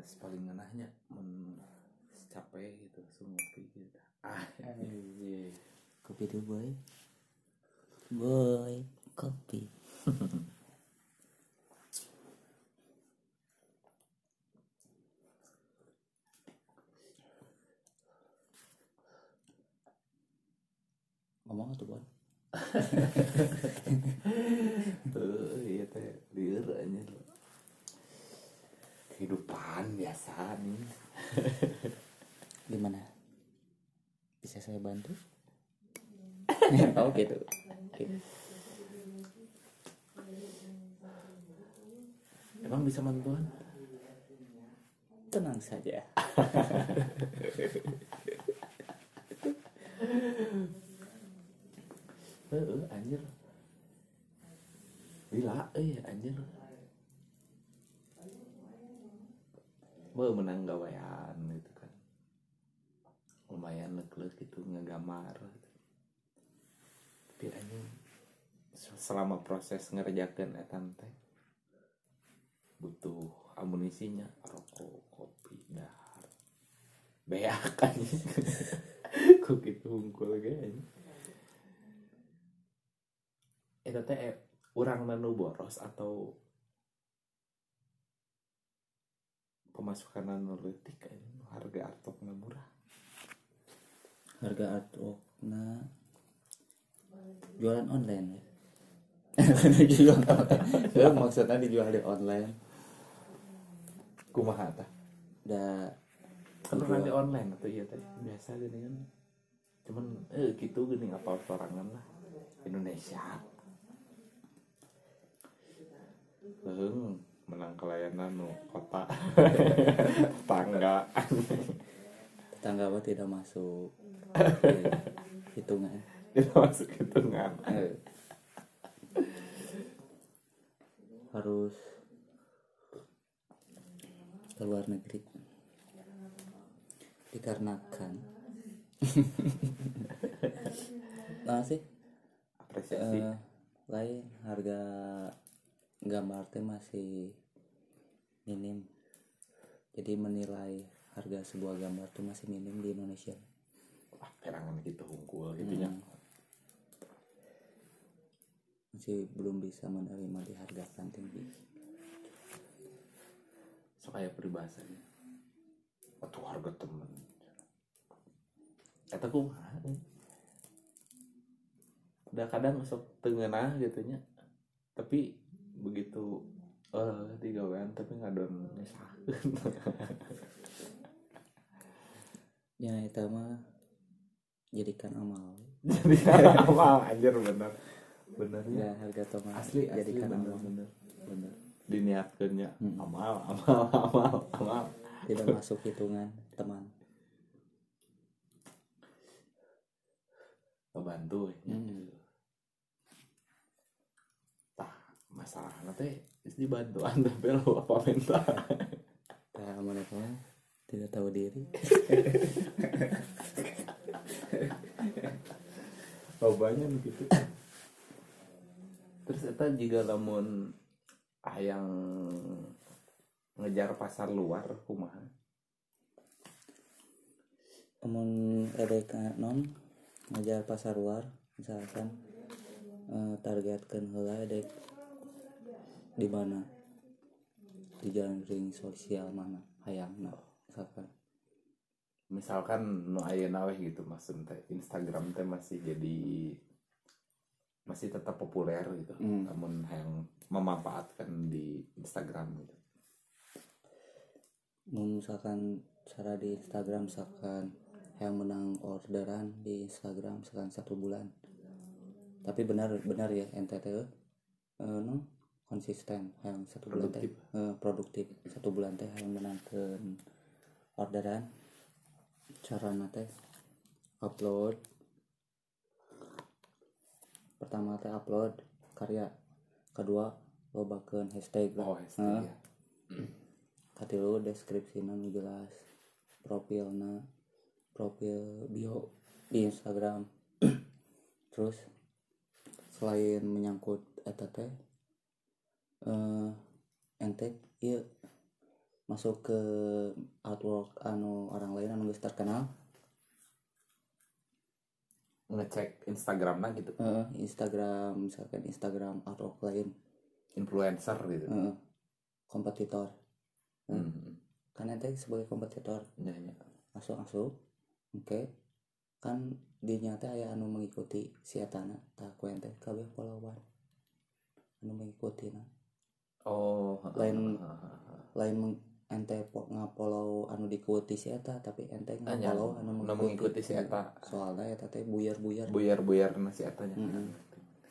geus paling ngeunahnya mun capek gitu langsung ngopi gitu. Ah anjing kopi tuh boy. Boy kopi. Ngomong tuh boy Tuh, iya teh. Lieur anjir. Kehidupan biasa nih. gimana bisa saya bantu oh gitu. Emang bisa bantuan? tenang saja Heeh, anjir. Gila, eh anjir. Mau menang gawean gitu kan. Lumayan leg gitu ngegamar. Tapi anjing selama proses ngerjakan etan teh butuh amunisinya rokok kopi dahar beak anjing kok gitu hungkul anjing itu teh eh, urang nanu boros atau pemasukan anjing harga artokna murah. Harga artwork nah jualan online ya? Jualan online Ya, maksudnya dijual di online? Kumaha tah? Da kan di online atau iya teh biasa gini kan. Cuman eh gitu gini apa sorangan lah. Indonesia. Leung menang kelayanan nu kota. Tangga. Tetangga apa tidak masuk. Hitungan. Itu masuk hitungan. Harus ke luar negeri. Dikarenakan. Nah sih. Apresiasi. Eh, lain harga gambar teh masih minim. Jadi menilai harga sebuah gambar tuh masih minim di Indonesia. Ah perangan gitu hungkul gitu nya masih belum bisa menerima dihargakan tinggi. So kayak peribahasanya. Atau harga temen. Kata kumaha eh. udah kadang sok tengenah gitu nya tapi begitu eh digawean tapi ngadon nyesahkeun ya itu mah jadikan amal. Jadi amal anjir bener benernya ya. Harga tomat asli asli jadikan bener amal. bener bener diniatkannya Hmm. amal amal amal amal. Tidak masuk hitungan teman. Ngebantu ya. Hmm. tah masalah nanti dibantuan tapi lo apa minta? Nah mereka tidak tahu diri. Banyak gitu. Terus eta juga lamun yang ngejar pasar luar kumaha? Amun edek non ngajar pasar luar misalkan eh, targetkan heula edek di mana? Di jalan ring sosial mana? Hayang misalkan misalkan nu ayeuna we gitu maksudnya teh Instagram teh masih jadi masih tetap populer gitu. Hmm. namun yang memanfaatkan di Instagram gitu. Misalkan cara di Instagram misalkan yang menang orderan di Instagram misalkan satu bulan. Tapi benar benar ya NTT eh, no konsisten yang satu bulan teh Produktif. eh, produktif. Satu bulan teh yang menangkan orderan. Cara teh upload. Pertama teh upload karya. Kedua lobakeun hashtag oh Nah, hashtag ya. Katilu deskripsina nu jelas. Profilna profil bio di Instagram. Terus selain menyangkut eta teh eh ente ieu masuk ke artwork anu orang lain anu geus terkenal. Ngecek Instagram nah gitu. Heeh, Instagram misalkan Instagram artwork lain. Influencer gitu. Heeh. kompetitor. Hmm. kan ente sebagai kompetitor. Ya, ya. masuk masuk oke. Kan di nyata aya anu mengikuti si etana tak ku ente kabeh followan anu mengikuti nah oh Lain- lain ente po, ngapollow anu diikuti si eta tapi ente nya, anu mengikuti, mengikuti si eta. soalnya eta teh buyar-buyar. Buyar-buyar nasi atanya Mm-mm.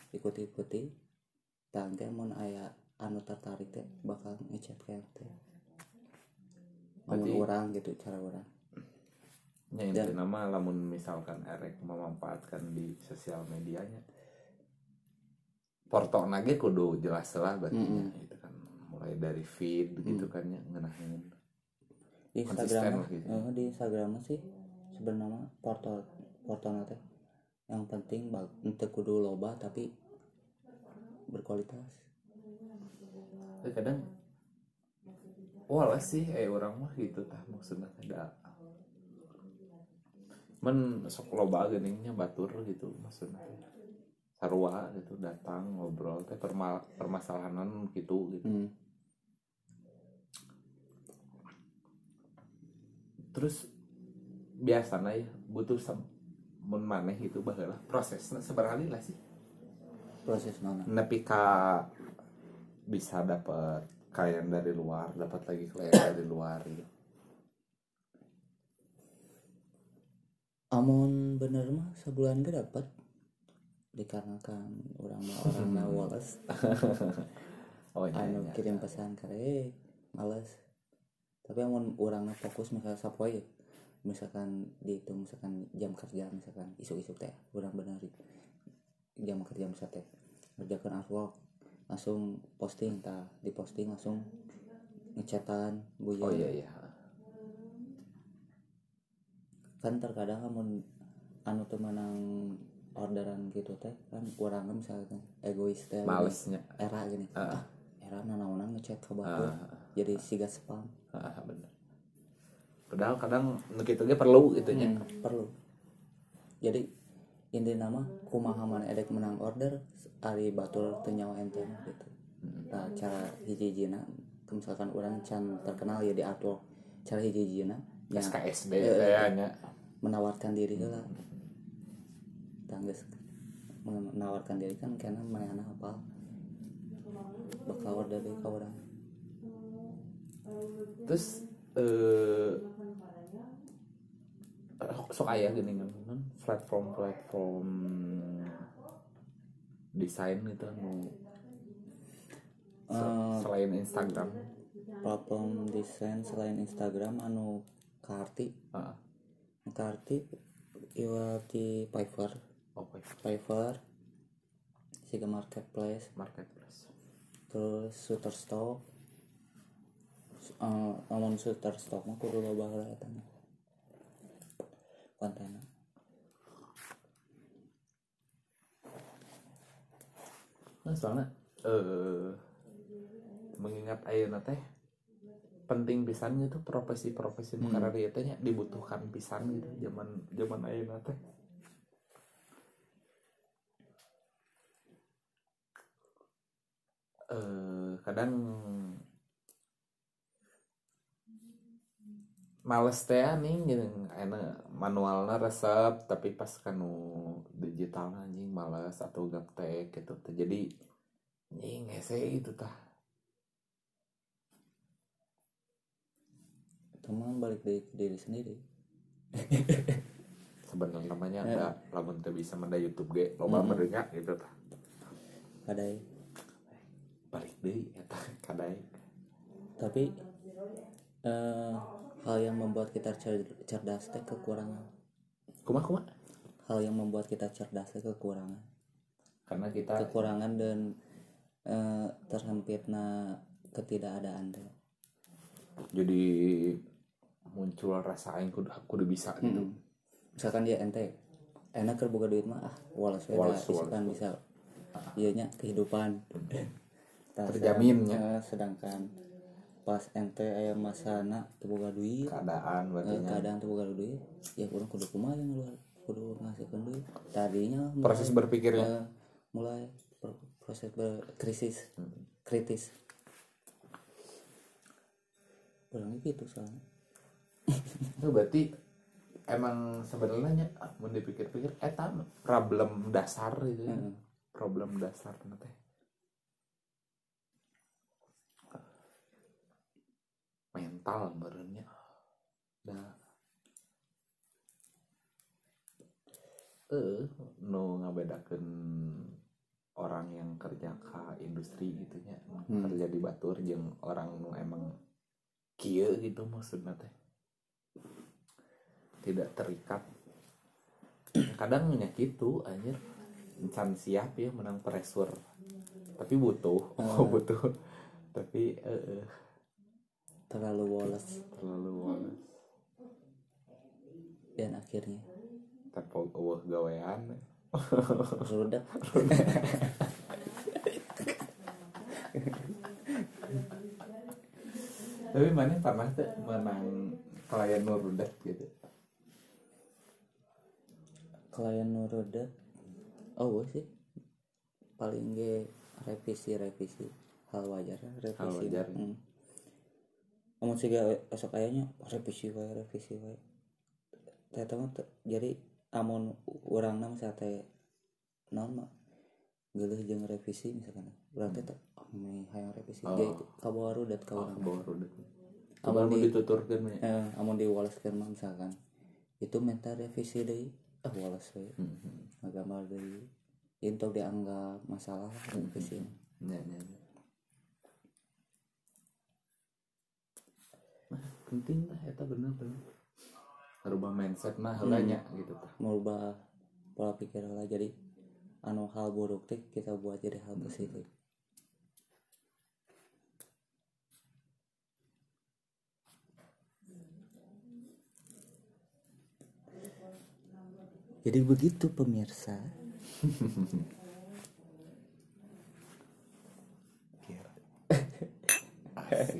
ikuti-ikuti tangga mun aya anu tertarik teh bakal ngechat ke ente Berarti- orang gitu cara orang Ya Dan- intinya mah lamun misalkan Erek memanfaatkan di sosial medianya porto nage kudu jelas lah berarti nya, Mm-mm. gitu mulai dari feed gitu kan ya ngenahin di Instagram gitu. eh, di Instagram sih sebenarnya portal portal teh yang penting ente kudu loba tapi berkualitas. Tapi kadang walah sih eh orang mah gitu tah maksudnya ada men sok loba geningnya batur gitu maksudnya sarua gitu datang ngobrol teh perma- permasalahan gitu gitu. Hmm. terus biasanya ya butuh sem mun maneh gitu baheula. Prosesnya seberapa lah sih. Proses mana? Nepi ka bisa dapat klien dari luar dapat lagi klien dari luar gitu. Amun bener mah sebulan gak dapat dikarenakan orang mah orangnya wales oh iya, anu iya. kirim pesan karek males. Tapi amun orangnya fokus misalnya sapoe misalkan dihitung misalkan jam kerja misalkan isu-isu teh orang bener jam kerja misalnya teh ngerjakan artwork langsung posting tah di posting langsung ngecatan buyar oh iya iya. Kan terkadang amun anu teu menang orderan gitu teh kan orangnya misalnya egois teh malesnya era gini. Ah. ah era nanaonan ngechat ke batur Ah, jadi siga spam. Ah, bener. Padahal kadang kitu ge perlu gitu nya. Hmm, perlu. Jadi inti nama kumaha mana edek menang order ari batur teu nyawa ente mah gitu. Hmm. nah cara hiji-hijina misalkan orang can terkenal ya di artwork cara hiji-hijina ya SKSD eh, kayaknya menawarkan diri lah tangges menawarkan diri kan karena mana apa. Bakal order dari ke orang terus eh sok aya gini kan? Platform platform desain gitu nu se- Eh, selain Instagram. platform desain selain Instagram anu karti Ah, karti iwa di Fiverr oke Fiverr siga marketplace. Marketplace. Terus Shutterstock. Uh, namun Shutterstock mah kudu loba heula eta mah. kontenna nah, soalnya eh mengingat ayeuna teh penting pisan gitu profesi-profesi Hmm. karena dibutuhkan pisan gitu zaman zaman ayeuna teh eh kadang males teh nih gitu enak manualnya resep tapi pas kanu digital anjing males atau gaptek gitu teh. jadi anjing ngese gitu tah teman balik dari ke diri sendiri sebenarnya namanya Eh. ada lamun teu bisa menda YouTube ge loba Mm-mm. merenya gitu tah kadai balik deui eta kadai. Tapi eh, hal yang membuat kita cer- cerdas teh kekurangan. Kumaha kumaha? Hal yang membuat kita cerdas teh kekurangan. Karena kita kekurangan dan eh, terhempitna ketidakadaan teh. Jadi muncul rasa aing kudu kudu bisa gitu. Mm-mm. misalkan dia ente enak keur boga duit mah ah walas we Walas, da isukan walas. bisa. Iya kehidupan Terjamin, ya. eh, sedangkan pas ente aya masana teu boga duit. Keadaan berarti eh, boga duit. Ya urang kudu kumaha yang luar kudu ngasihkeun duit. Tadinya mulai- proses berpikirnya eh, mulai proses berkrisis kritis. Orang gitu soalnya. Itu berarti emang sebenarnya mau dipikir-pikir eta problem dasar gitu ya. Heeh. problem dasar teh mental berenya nah. Eh nu ngabedakeun orang yang kerja ke industri gitu nya. Hmm. kerja di batur jeung orang nu emang kieu gitu maksudnya teh. Tidak terikat. Kadang nya gitu anjir. Encan siap ya menang pressure. Tapi butuh. Oh, butuh. Tapi eh, terlalu woles. Terlalu woles. Dan akhirnya? Tapi eueuh gawean. Rudak tapi mana pernah tuh menang klien nurudat gitu? Klien nu rudak oh sih. Paling ge revisi revisi hal wajar revisi. Hal wajar. hmm. Namun sih esok kayaknya revisi wae revisi wae mah teu- jadi amun urang nama sate naon mah geuleuh jeung revisi misalkan urang teh ah meh hayang revisi Oh. jadi kabawa rudat ka oh urang bawa rudat Amun Amun di- dituturkeun we. eh, amun diwaleskeun mah misalkan itu minta revisi deui ah wales we Mhm. ngagambar deui itu dianggap masalah revisi mah. Nya, nya, nya. Penting lah eta bener bener rubah mindset mah heula nya gitu tah. Merubah pola pikir lah jadi anu hal buruk teh kita buat jadi hal positif. Jadi begitu pemirsa. Asik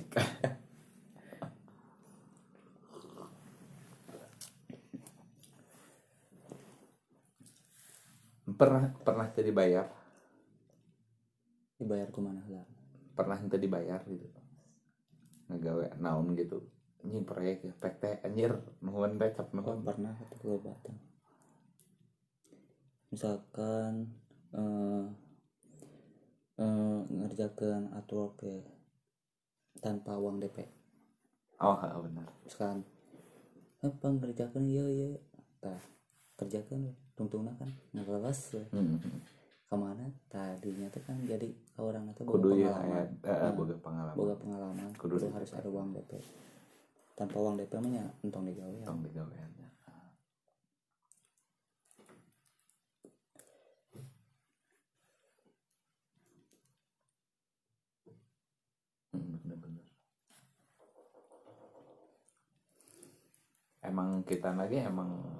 pernah pernah jadi bayar dibayar ke mana lah pernah ente dibayar gitu. Ngegawe naon gitu. Anjing proyek ya teh anjir. Nuhun teh cap oh, nuhun pernah atau kelebatan misalkan eh eh, ngerjakan artwork ya tanpa uang DP oh benar misalkan apa ngerjakan iya iya. Tah kerjakan tungtungna kan ngelas we. hmm. ke mana tadinya tuh kan jadi orang itu kudu ya pengalaman aya eh, Nah, boga pengalaman boga pengalaman Kudu DP. harus ada uang DP tanpa uang DP mah nya entong digawe ya. tong digaweannya Hmm. Emang kita lagi emang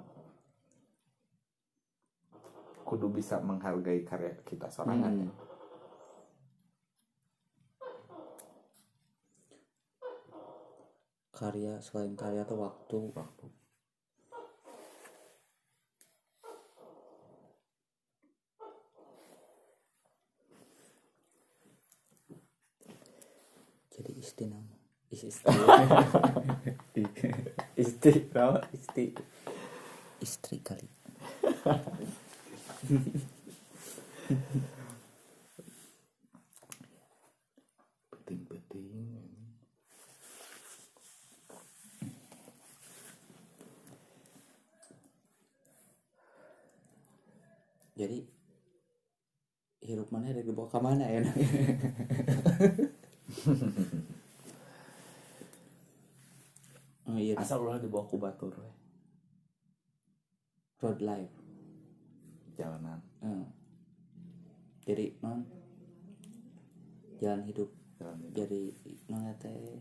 kudu bisa menghargai karya kita sorangan. Hmm. ya. karya selain karya tuh waktu? Waktu. Jadi istri nama. Is- istri istri istri istri kali penting-penting jadi hidup mana ada dibawa ke mana ya? Oh iya. Asal ulah dibawa ku batur we. road life jalanan Eh. jadi non jalan hidup. Jalan hidup. jadi non teh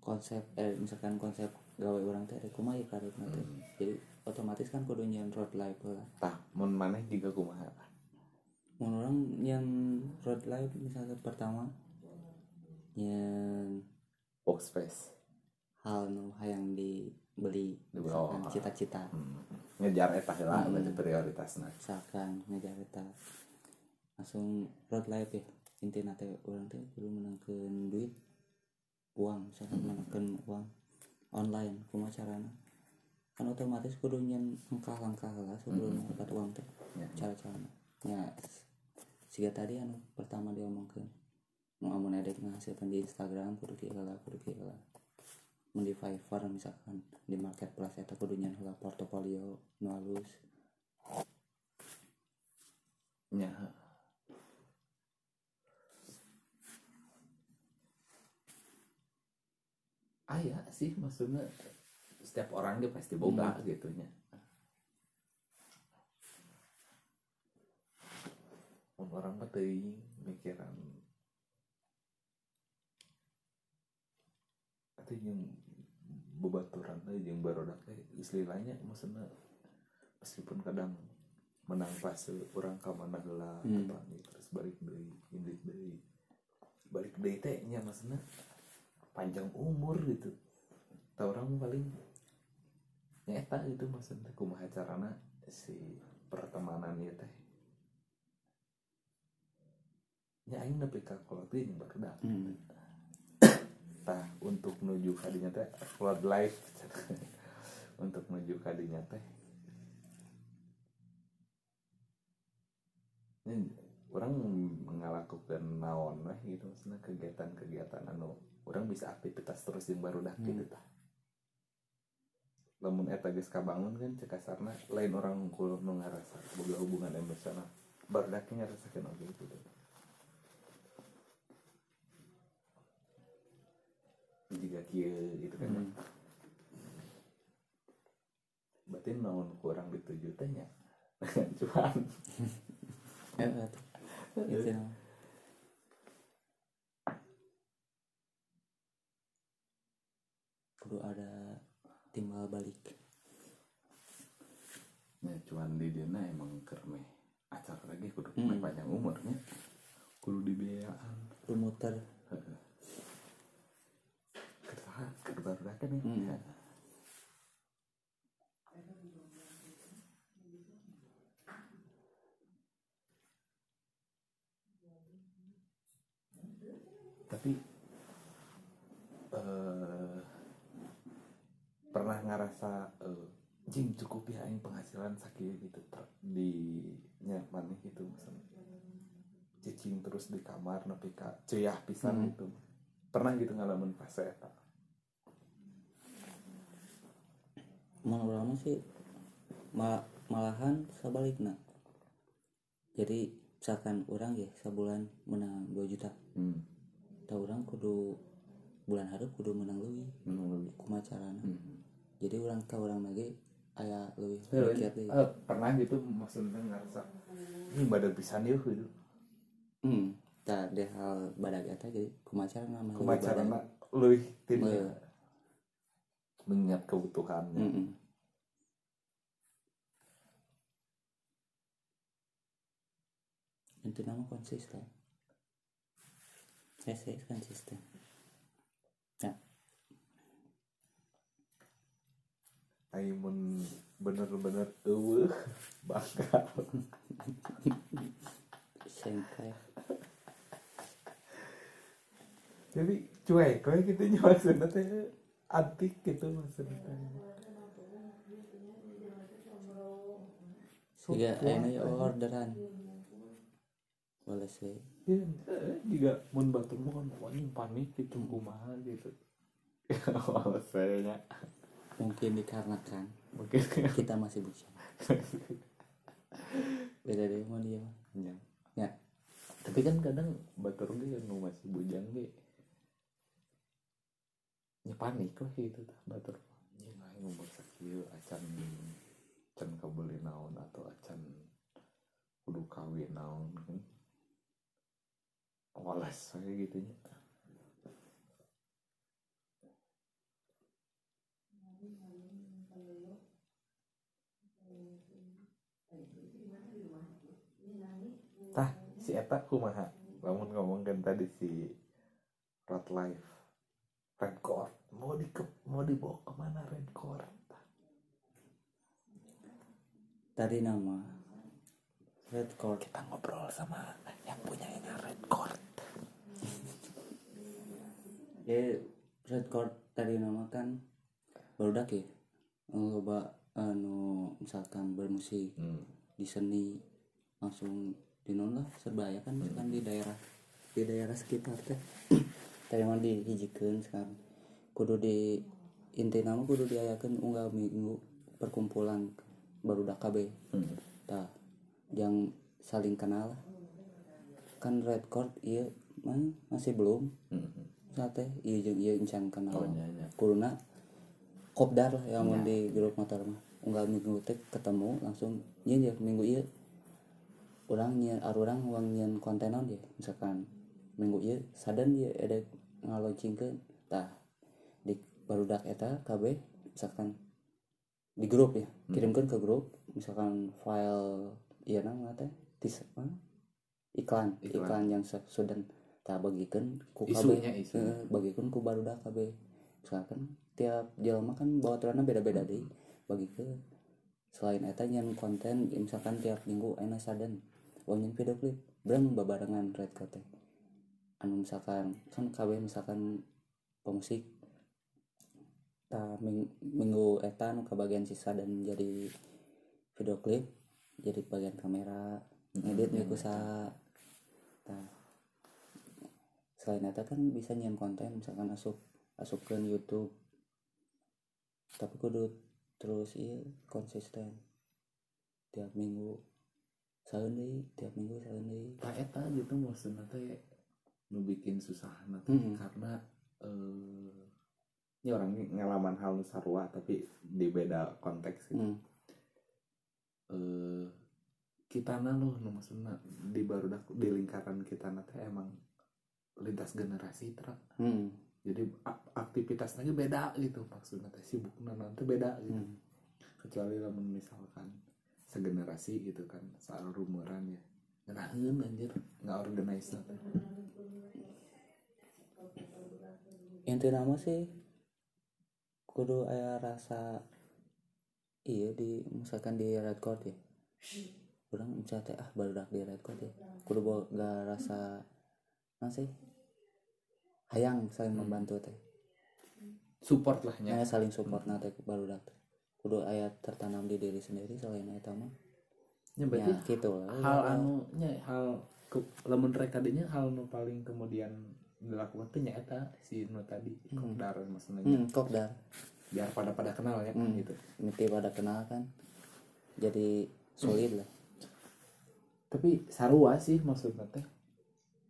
konsep eh misalkan konsep gawe orang teh kumaha ya karir teh. Jadi otomatis kan kudu nyen road life lah. Tah mun maneh juga kumaha? Mun orang yang road life misalnya pertama yang workspace. hal nu hayang Di misalkan bawah. cita-cita. Hmm. ngejar eta heula Hmm. berarti prioritasna misalkan ngejar eta langsung road life ya. Intinya teh orang teh kudu menangkan duit uang misalkan menangkan uang online kumaha carana kan otomatis kudu nyen langkah-langkah lah sebelum dapat uang teh Ya. cara-carana ya siga tadi anu pertama dia omongkeun mau amun edek ngahasilkan di Instagram kudu kieu lah kudu kieu lah di Fiverr misalkan di marketplace eta kudu nyen heula portofolio nu halus nya aya sih maksudnya setiap orang dia pasti boga gitu nya orang mah teuing mikiran atau yang bebaturan jeung barodak teh istilahnya maksudnya meskipun kadang menang fase orang ka mana Hmm. apa nih, terus balik deui indit deui balik deui teh nya maksudnya panjang umur gitu. Tau orang paling nyata gitu maksudnya kumaha carana si pertemanan ieu teh. Nya aing nepi ka quality yang barudak Hmm. Tah untuk menuju kadinya teh flood life. Untuk menuju kadinya teh. Ini orang mengalakukan naon weh gitu maksudnya kegiatan-kegiatan anu orang bisa aktivitas terus yang baru dah gitu tah. Lamun eta geus kabangun kan cek kasarna lain orang ngukul nu ngarasa boga hubungan emosional baru dah ngarasakeun oge gitu jika kieu gitu kan Hmm. berarti naon kurang dituju teh nya cuan Ya. Itu. Kudu ada timbal balik. Ya, cuan di dina emang kermeh acara lagi kudu hmm. panjang umurnya kudu dibiayaan Kudu muter. Ya Hmm. Ya. tapi eh pernah ngerasa eh, jing cukup ya aing penghasilan sakit gitu di nyaman gitu misalnya cicing terus di kamar nepi ka ceyah pisan Hmm. gitu pernah gitu ngalamin fase eta Urang mah sih ma- malahan sebaliknya. Jadi misalkan orang ya sebulan menang 2 juta. hmm. Tau orang kudu bulan hareup kudu menang leuwih. menurut Kumaha carana. hmm. Jadi orang tau orang lagi aya leuwih mikir deui. eh, pernah gitu maksudnya ngerasa ini badan pisan yuk gitu Hmm, tak ada hal badak eta jadi carana leuwih kemacaran badan. lebih tim Mengingat kebutuhannya Mm-mm. Itu nama konsisten. Saya saya konsisten. Ya, Aimun bener-bener eueuh bakal sengkai. jadi cuek kayak gitu nya maksudnya teh antik gitu maksudnya teh. Siga aya ya orderan. Boleh sih. ya eh, juga mun batur mah kan panik gitu kumaha gitu maksudnya Mungkin dikarenakan mungkin kita masih bujang. Beda deh mau dia. Ya. Ya. Tapi kan kadang batur ge nu masih bujang nya panik lah gitu tah batur. Anjing aing umur sakieu acan can kabeli naon atau acan kudu kawin naon kan. Walas kayak gitu nya. Tah si eta kumaha lamun ngomongkan tadi si road life red mau di mau dibawa ke mana red court tadi nama red court. Kita ngobrol sama yang punya ini red court. Ya red court tadi nama kan baru ya? Loba anu misalkan bermusik hmm. di seni langsung di non lah serba ya kan misalkan di daerah di daerah sekitar teh. Tadi mah dihijikan sekarang kudu di inti nama kudu diayakan unggal minggu perkumpulan baru KB Hmm. yang saling kenal. Kan red court iya man, masih belum. Hmm. saat teh iya jeung iya encan kenal. Oh, iya, iya. kuduna kopdar lah yang mun di grup motor mah. Unggal minggu teh ketemu langsung iya ya minggu iya. Orang nyian arurang uang nyian konten naon ya misalkan minggu iya sadan dia ada ngaloncingkeun tah barudak eta KB misalkan di grup ya kirimkan ke grup misalkan file iya nama teh tis apa? iklan Iklan. iklan, yang sudah tak bagikan ku KB. Eh, bagikan ku barudak KB misalkan tiap jelma kan bawa turana beda-beda deh bagi ke selain eta nyen konten misalkan tiap minggu enak sadan wanyin video klip berang babarengan red teh. anu misalkan kan KB misalkan pemusik ta ming- minggu eta anu kebagian sisa dan jadi video klip jadi bagian kamera ngedit hmm. kusa ta selain eta kan bisa nyian konten misalkan asup asupkan YouTube tapi kudu terus iya konsisten tiap minggu sahun deui tiap minggu sahun deui Nah, eta gitu maksudnya teh nu bikin susah nanti Hmm. karena eh ini orang ini ngalaman hal nu sarua tapi di beda konteks gitu. hmm. Eh kita loh nu maksudnya di barudak di lingkaran kita teh emang lintas generasi tra hmm. jadi ak- aktivitasnya beda gitu maksudnya teh sibuk nanti beda gitu hmm. kecuali lamun misalkan segenerasi gitu kan soal rumuran ya ngerahin anjir nggak organize inti nama sih kudu aya rasa iya di misalkan di red court ya. Kurang misalnya teh, ah baru di red court ya. Kudu gak rasa nah sih hayang saling membantu teh. Support lah nya Aya saling support na teh baru teh. Kudu aya tertanam di diri sendiri selain eta mah. Ya berarti gitu lah. hal anu nya hal lamun rek tadinya hal nu paling kemudian dilakukan tuh nya eta si nu tadi kopdar maksudnya hmm, kok dah biar pada pada kenal ya Hmm. gitu. Miti pada kenal kan jadi solid lah. Tapi sarua sih maksudnya teh.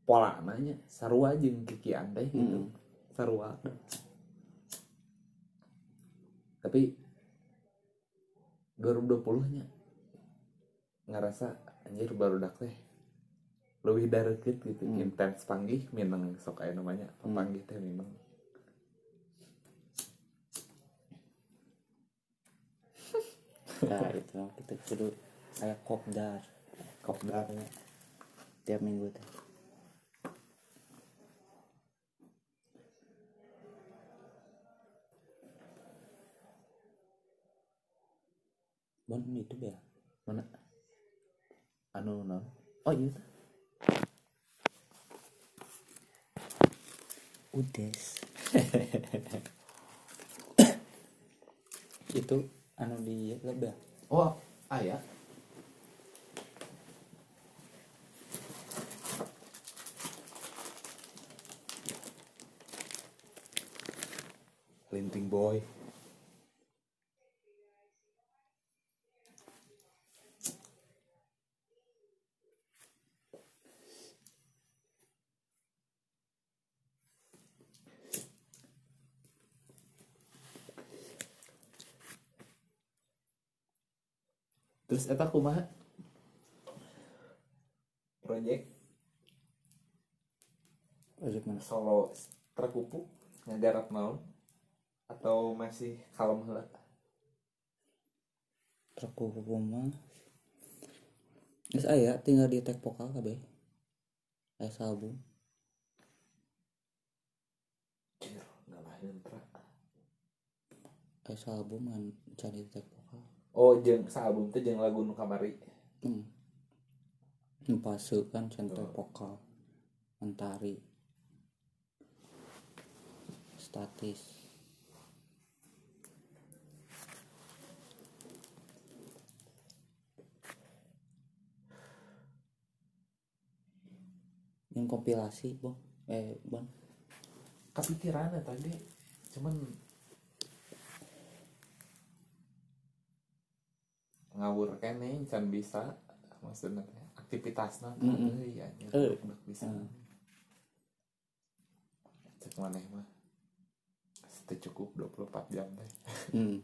Pola nanya sarua jeung kiki andai gitu. Hmm. sarua. Tapi 2020 nya ngerasa anjir baru dak teh lebih darekeut gitu. Hmm. intens panggih minang sok aya namanya. Hmm. panggih teh minang nah itu kita kudu aya kopdar. Kopdar tiap minggu teh. Bon itu ya? Mana? Anu non? Oh iya udes. Itu anu di lebah. Oh aya Linting boy terus eta kumaha proyek project mana solo terkupu ngegarap naon atau masih kalem lah terkupu mah Terus ayah tinggal di tag vokal kabeh. Ayah album. Ayah album kan cari tag vokal oh jeung album teh jeung lagu nu kamari. Hmm. Empase kan center vokal mentari statis. Yang kompilasi bang. Eh bang. Kepikiran ya tadi cuman ngawur kene can bisa maksudnya teh aktivitasna Mm-mm. mm iya anjir Eh. budak bisa Mm. cek maneh mah cukup 24 jam teh hmm.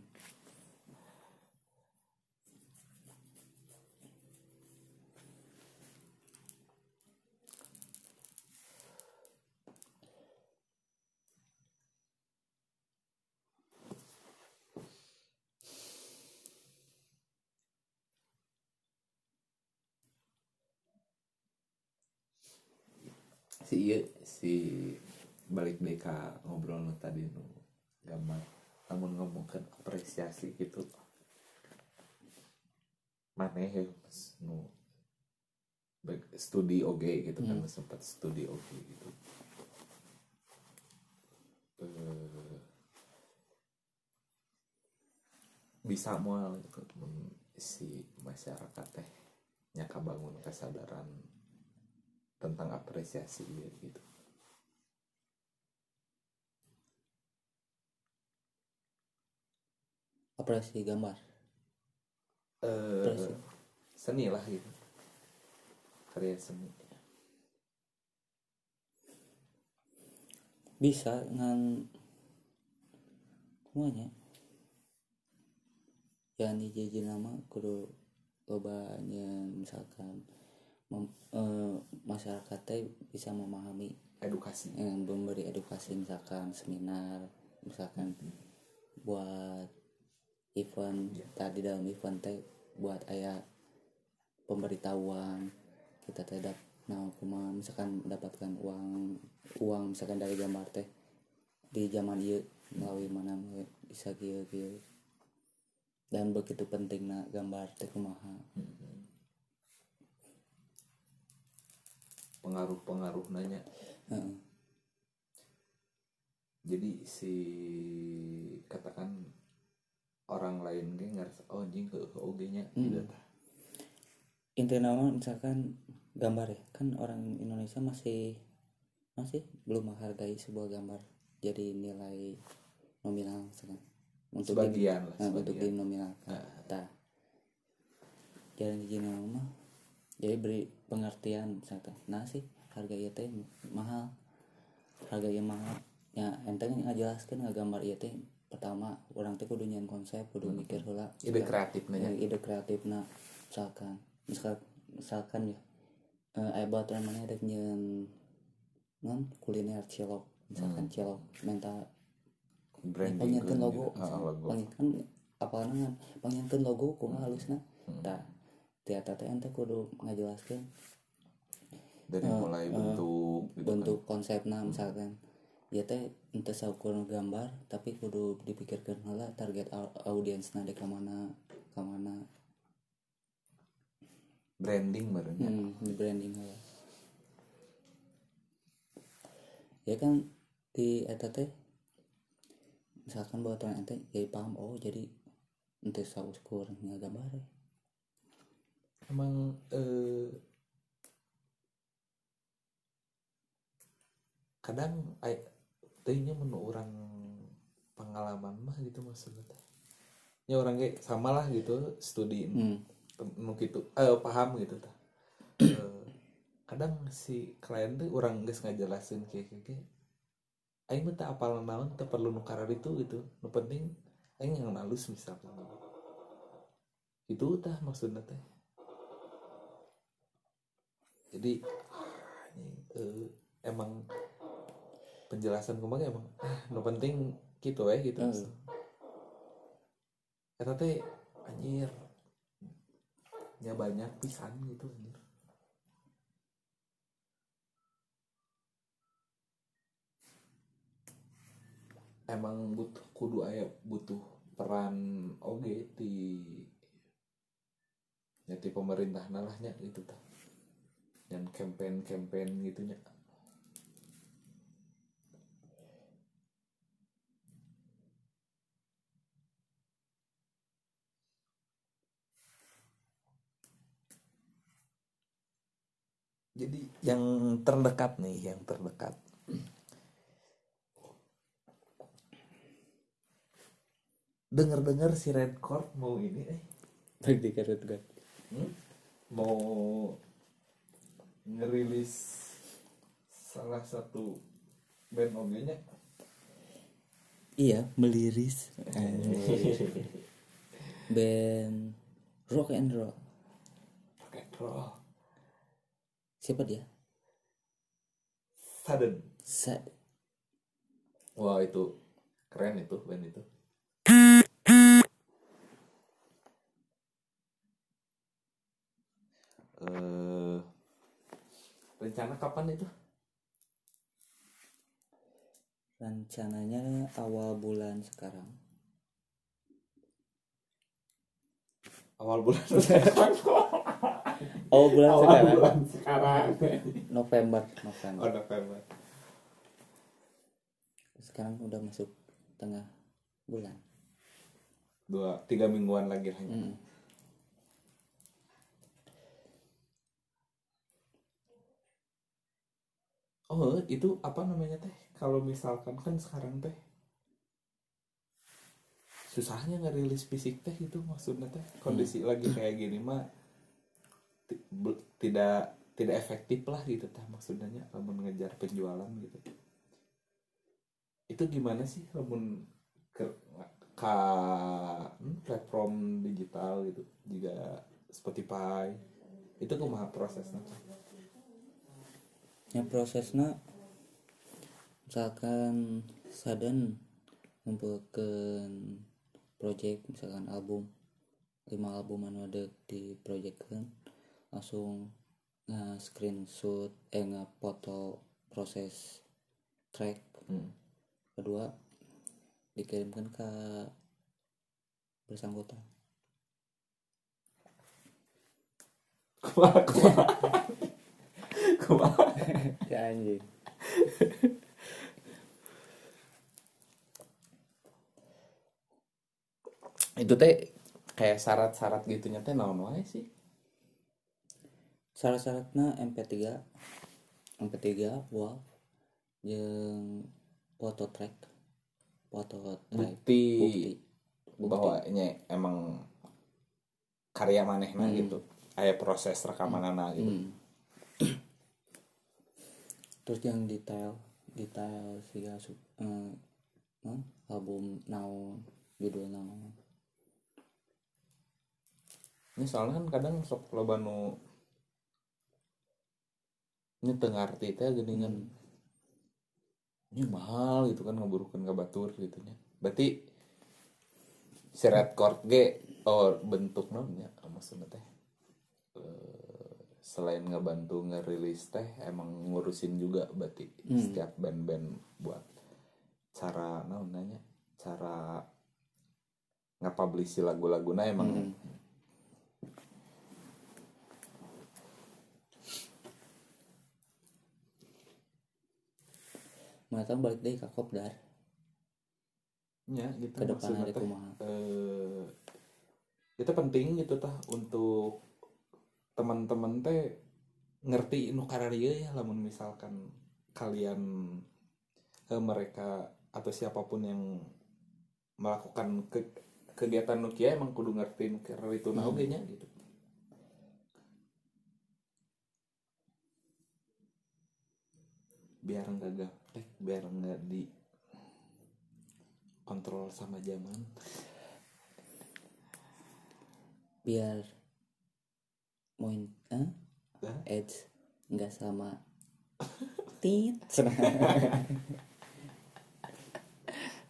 Si iya. Si balik ka ngobrol nu tadi nu gambar. Namun ngomongkan apresiasi gitu. Maneh ya, Mas, nu studi oge gitu kan Hmm. sempat studi oge gitu. Eh, bisa moal gitu si masyarakat teh nya kabangun kesadaran tentang apresiasi gitu. Apresiasi gambar? Eh Apresiasi. seni lah gitu. Karya seni. Bisa ngan semuanya. Yang dijajin nama kudu lobanya misalkan mem- eh, masyarakat teh bisa memahami edukasi. yang memberi edukasi misalkan seminar misalkan buat event Iya. tadi dalam event teh buat ayah pemberitahuan. Kita tidak nah kumaha misalkan mendapatkan uang uang misalkan dari gambar teh di zaman iya melalui mana bisa gitu gitu dan begitu pentingnya gambar teh kumaha pengaruh-pengaruh nanya Heeh. jadi si katakan orang lain ge ngerasa oh jing ke oge nya Hmm. gitu intinya misalkan gambar ya kan orang Indonesia masih masih belum menghargai sebuah gambar jadi nilai nominal misalkan untuk di, sebagian lah nah, untuk sebagian dinominalkan Ah. Tah. jadi gini mah jadi beri pengertian misalkan nah sih harga ieu teh mahal. Harga ieu mahal. Ya enteng ngajelaskeun ngagambar ieu teh pertama orang teh kudu nyian konsep kudu mikir heula. Hmm. ide kreatif nanya ya, ide kreatif nah misalkan misal misalkan ya eh aya baturan mana ada nyen non kuliner cilok. Misalkan cilok minta branding penginkeun logo. Ah, logo. Penginkeun apa kan penginkeun logo kumaha halusna. Hmm. tah tiata teh ente kudu ngajelaskeun dari Eh, mulai eh, bentuk gitu kan. bentuk konsepna misalkan ya teh ente saukur gambar tapi kudu dipikirkan heula target au- audiensna di ka mana ka mana branding barunya. Hmm, di branding heula. Ya kan di eta teh misalkan buat orang ente jadi paham oh jadi ente saukur ngagambar ya emang eh, kadang tehnya menu orang pengalaman mah gitu maksudnya teh. ya orang kayak sama lah gitu studi hmm. gitu eh paham gitu tah Eh, kadang si klien tuh orang geus ngajelasin kayak kayak kayak aing mah teu apal naon teu perlu nu karar itu gitu nu penting aing yang halus misalkan itu tah maksudnya teh jadi eh, emang penjelasan kemarin emang ah nu penting gitu ya gitu. Hmm. Eta teh anjir ya banyak pisan gitu anjir. Emang butuh kudu aya butuh peran oge di ya di pemerintah nalahnya gitu tah dan campaign campaign gitunya. Jadi yang terdekat nih yang terdekat. Dengar-dengar si Red Court mau ini eh? Garut kan Hmm? mau ngerilis salah satu band ogenya iya meliris. Band rock and roll. Pakai roll. Siapa dia? Sudden. Sad wah itu keren itu band itu. Eh rencana kapan itu? Rencananya awal bulan sekarang. Awal bulan awal bulan awal sekarang. bulan sekarang. November November. Oh November. Sekarang udah masuk tengah bulan. Dua tiga mingguan lagi lah Mm. Oh, itu apa namanya teh? Kalau misalkan kan sekarang teh susahnya ngerilis fisik teh itu maksudnya teh kondisi lagi kayak gini mah tidak tidak efektif lah gitu teh maksudnya kalau mengejar penjualan gitu. Itu gimana sih lamun ke ka hmm, platform digital gitu juga Spotify itu kumaha prosesnya ya prosesnya misalkan sadan ngumpulkan project misalkan album lima album anu ada di project kan langsung nge screenshot eh nge foto proses track Hmm. kedua dikirimkan ke bersangkutan. Kumaha kumaha kumaha ya anjing. Itu teh kayak syarat-syarat gitunya teh naon wae sih? Syarat-syaratnya MP3 MP3 WAV yang foto track foto track. Bukti, bukti. Bukti. bahwa nya emang karya manehna Hmm. gitu. Aya proses rekamanana gitu. Hmm. Terus yang detail detail sih eh, non, album naon judul naon ini soalnya kan kadang sok loba nu ini tengah arti teh geuningan ini mahal gitu kan ngaburukeun ka batur gitu nya. Berarti si red cord ge oh bentuk naonnya maksudnya teh. Eh, selain ngebantu ngerilis teh emang ngurusin juga berarti Hmm. setiap band-band buat cara naon nanya cara ngapublish lagu-laguna emang Hmm. Mengatang balik deh ke kopdar ya gitu ke depan hari kumaha eh, itu penting gitu tah untuk teman-teman teh ngerti nu karya ya lamun misalkan kalian eh, mereka atau siapa pun yang melakukan ke- kegiatan nukia emang kudu ngerti nu karya itu Hmm. nya gitu biar nggak gaptek biar nggak di kontrol sama zaman biar moin eh? Hah? edge nggak sama tit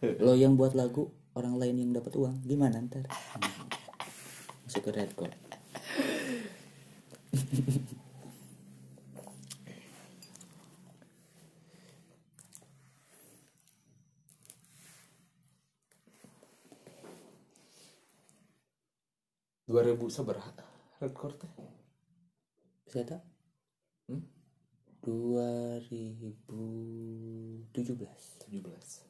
lo yang buat lagu orang lain yang dapat uang gimana ntar masuk ke red code 2000 sabaraha record teh bisa tak? Hmm? 2017 17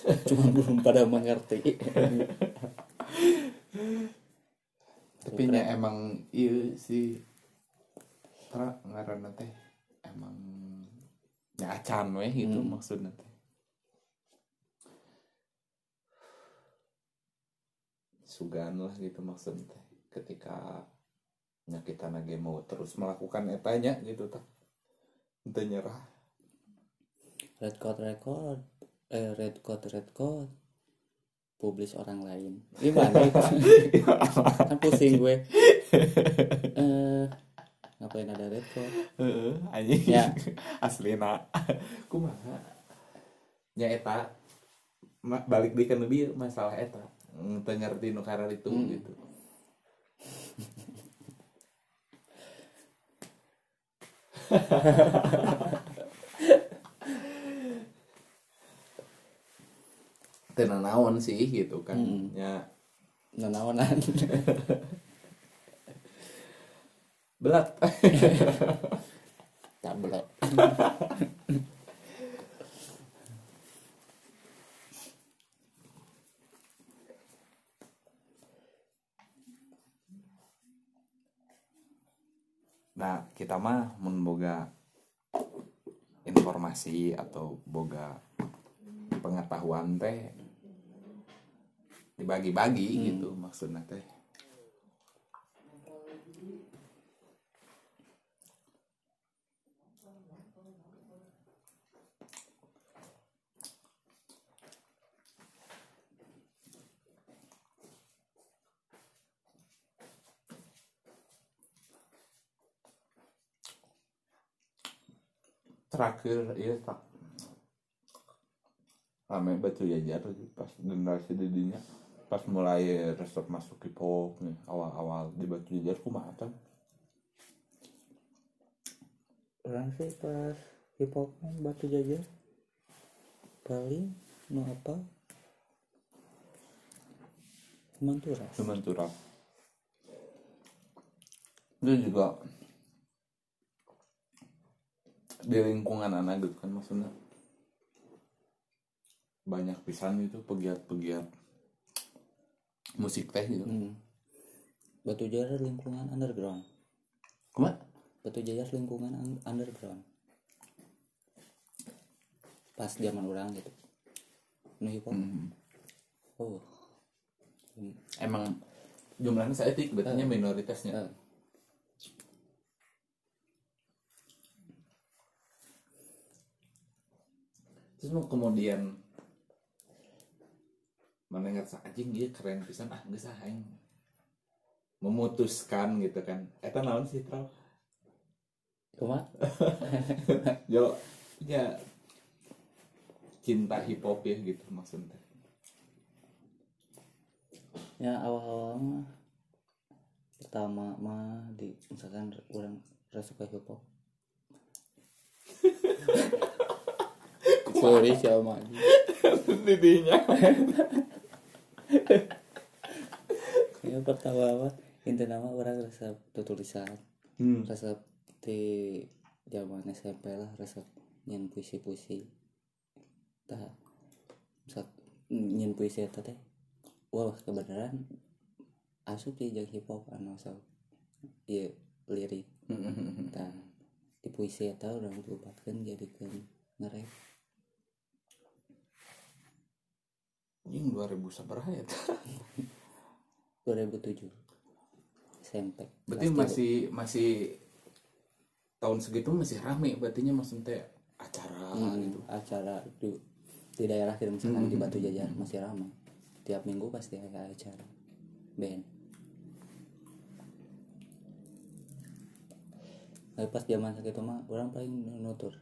cuma belum pada mengerti. Tapi nya emang iya sih. Tra ngaranna teh emang nya acan we gitu Hmm. maksudnya. Teh sugan lah gitu maksudnya teh ketika kita nage mau terus melakukan etanya gitu tak. Ente nyerah. Red code record eh red code red code publis orang lain. Gimana? Itu kan pusing gue. Eh ngapain ada red code? Heeh, anjing. Ya. aslina kumaha? Nya eta. Ma- balik di kan lebih masalah eta. Teu ngerti nu karar itu Hmm. gitu. Teu naon sih gitu kan. Hmm. ya. Nanaonan belat tablet Nah, kita mah memboga informasi atau boga pengetahuan teh dibagi-bagi Hmm. gitu maksudnya teh. Terakhir iya tak. Rame batu jajar pas generasi didinya pas mulai resep masuk hip hop nih awal-awal di batu jajar kumaha kan orang sih pas hip hop batu jajar paling nu apa? Cuman turap itu juga di lingkungan anak gitu kan maksudnya. Banyak pisan itu pegiat-pegiat musik teh gitu. Hmm. batu jajar lingkungan underground. Kumaha batu jajar lingkungan un- underground. Pas zaman orang gitu. Nu hip hop Hmm. oh. Emang jumlahnya saya tik betulnya minoritasnya. Eh, terus mau kemudian ngerasa anjing dia keren pisan. Ah geus ah aing memutuskan gitu kan. Eta naon sih trau kumaha yo ya cinta hip hop ya gitu maksudnya. Ya awal-awal mah pertama mah di misalkan orang rasa ke hip hop sorry sama didinya ya pertama mah intinya mah orang rasa tulisan hmm. resep di zaman SMP lah resep nyen puisi-puisi. Tah misal nyen puisi eta teh wah kebenaran asup jeung hip hop anu asal ieu lirik. Tah di puisi eta urang diubatkeun jadikeun ngerep anjing 2000 sabaraha ya 2007 SMP berarti Kelas tiga. masih masih tahun segitu masih rame berartinya maksudnya acara Hmm, gitu. acara di, di daerah kita misalkan di Hmm. Batu Jajar masih ramai tiap minggu pasti ada acara. Band. Tapi pas zaman segitu mah orang paling nutur.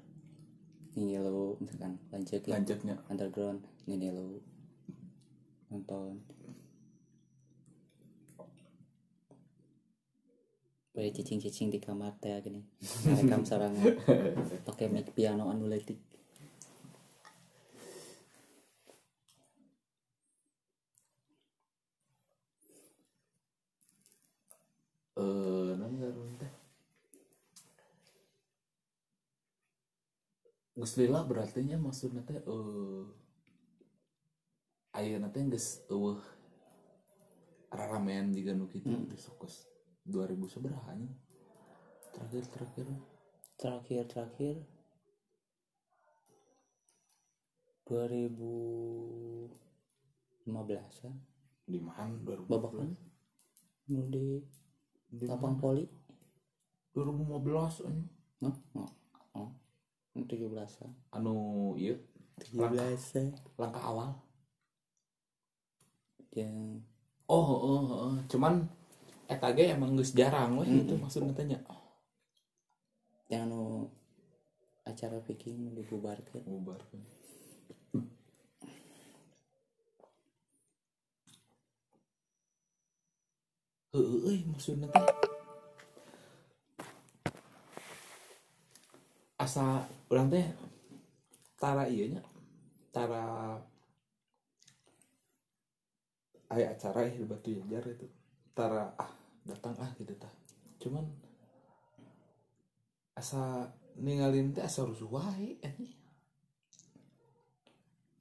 Ini lo misalkan lanjut ya. Lanjutnya underground ini lo nonton Boleh cicing-cicing di kamar teh gini. Rekam sarangan. Pakai mic piano anu leutik. eh teh Gus Lila berarti nya maksudnya teh eh ayeuna teh geus eueuh raramean juga nu kitu di Sokos 2000 seberapa terakhir terakhir. Terakhir terakhir. 2015-an di mana? 2015 babakan di di lapang poli. 2015 anjing. no oh, oh. 17-an anu ieu 17 langkah awal yang oh oh, oh. cuman eta ge emang geus jarang weh Mm-mm. itu maksudnya tanya. Yang anu acara viking nu dibubarkan bubarkan Heeh, maksudnya teh. Asa urang teh tara ieu nya? Tara aya acara ya di Batu Jajar itu. Tara ah datang ah gitu tah. Cuman asa ninggalin teh asa rusuh wae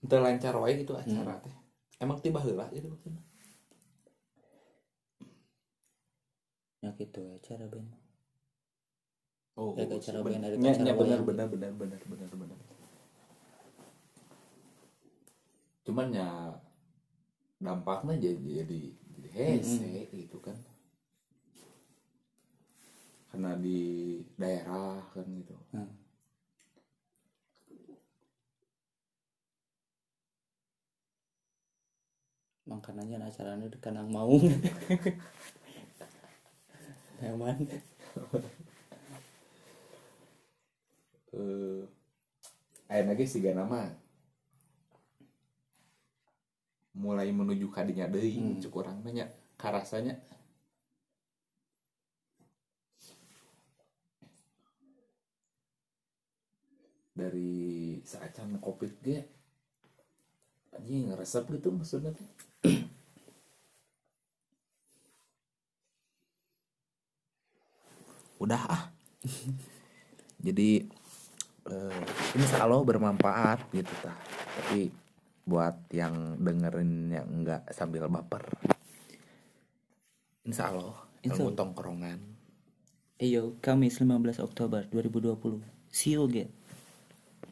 teu lancar wae gitu acara teh. Emang tiba heula gitu maksudnya ya gitu ya cara band Oh, Ada acara band, ada Nya- acara nya benar benar benar benar benar benar. Cuman ya dampaknya jadi jadi, jadi hese gitu kan. Karena di daerah kan gitu. Hmm. makanannya acaranya di kanang maung Hewan Eh aya lagi siga nama mulai menuju kadinya deui Hmm. teh nya karasanya dari saacan covid ge anjing resep gitu maksudnya teh udah ah. Jadi eh, insya Allah bermanfaat gitu tah tapi buat yang dengerin yang enggak sambil baper insya Allah Insya ilmu Allah. tongkrongan Iyo, Kamis 15 Oktober 2020. See you again.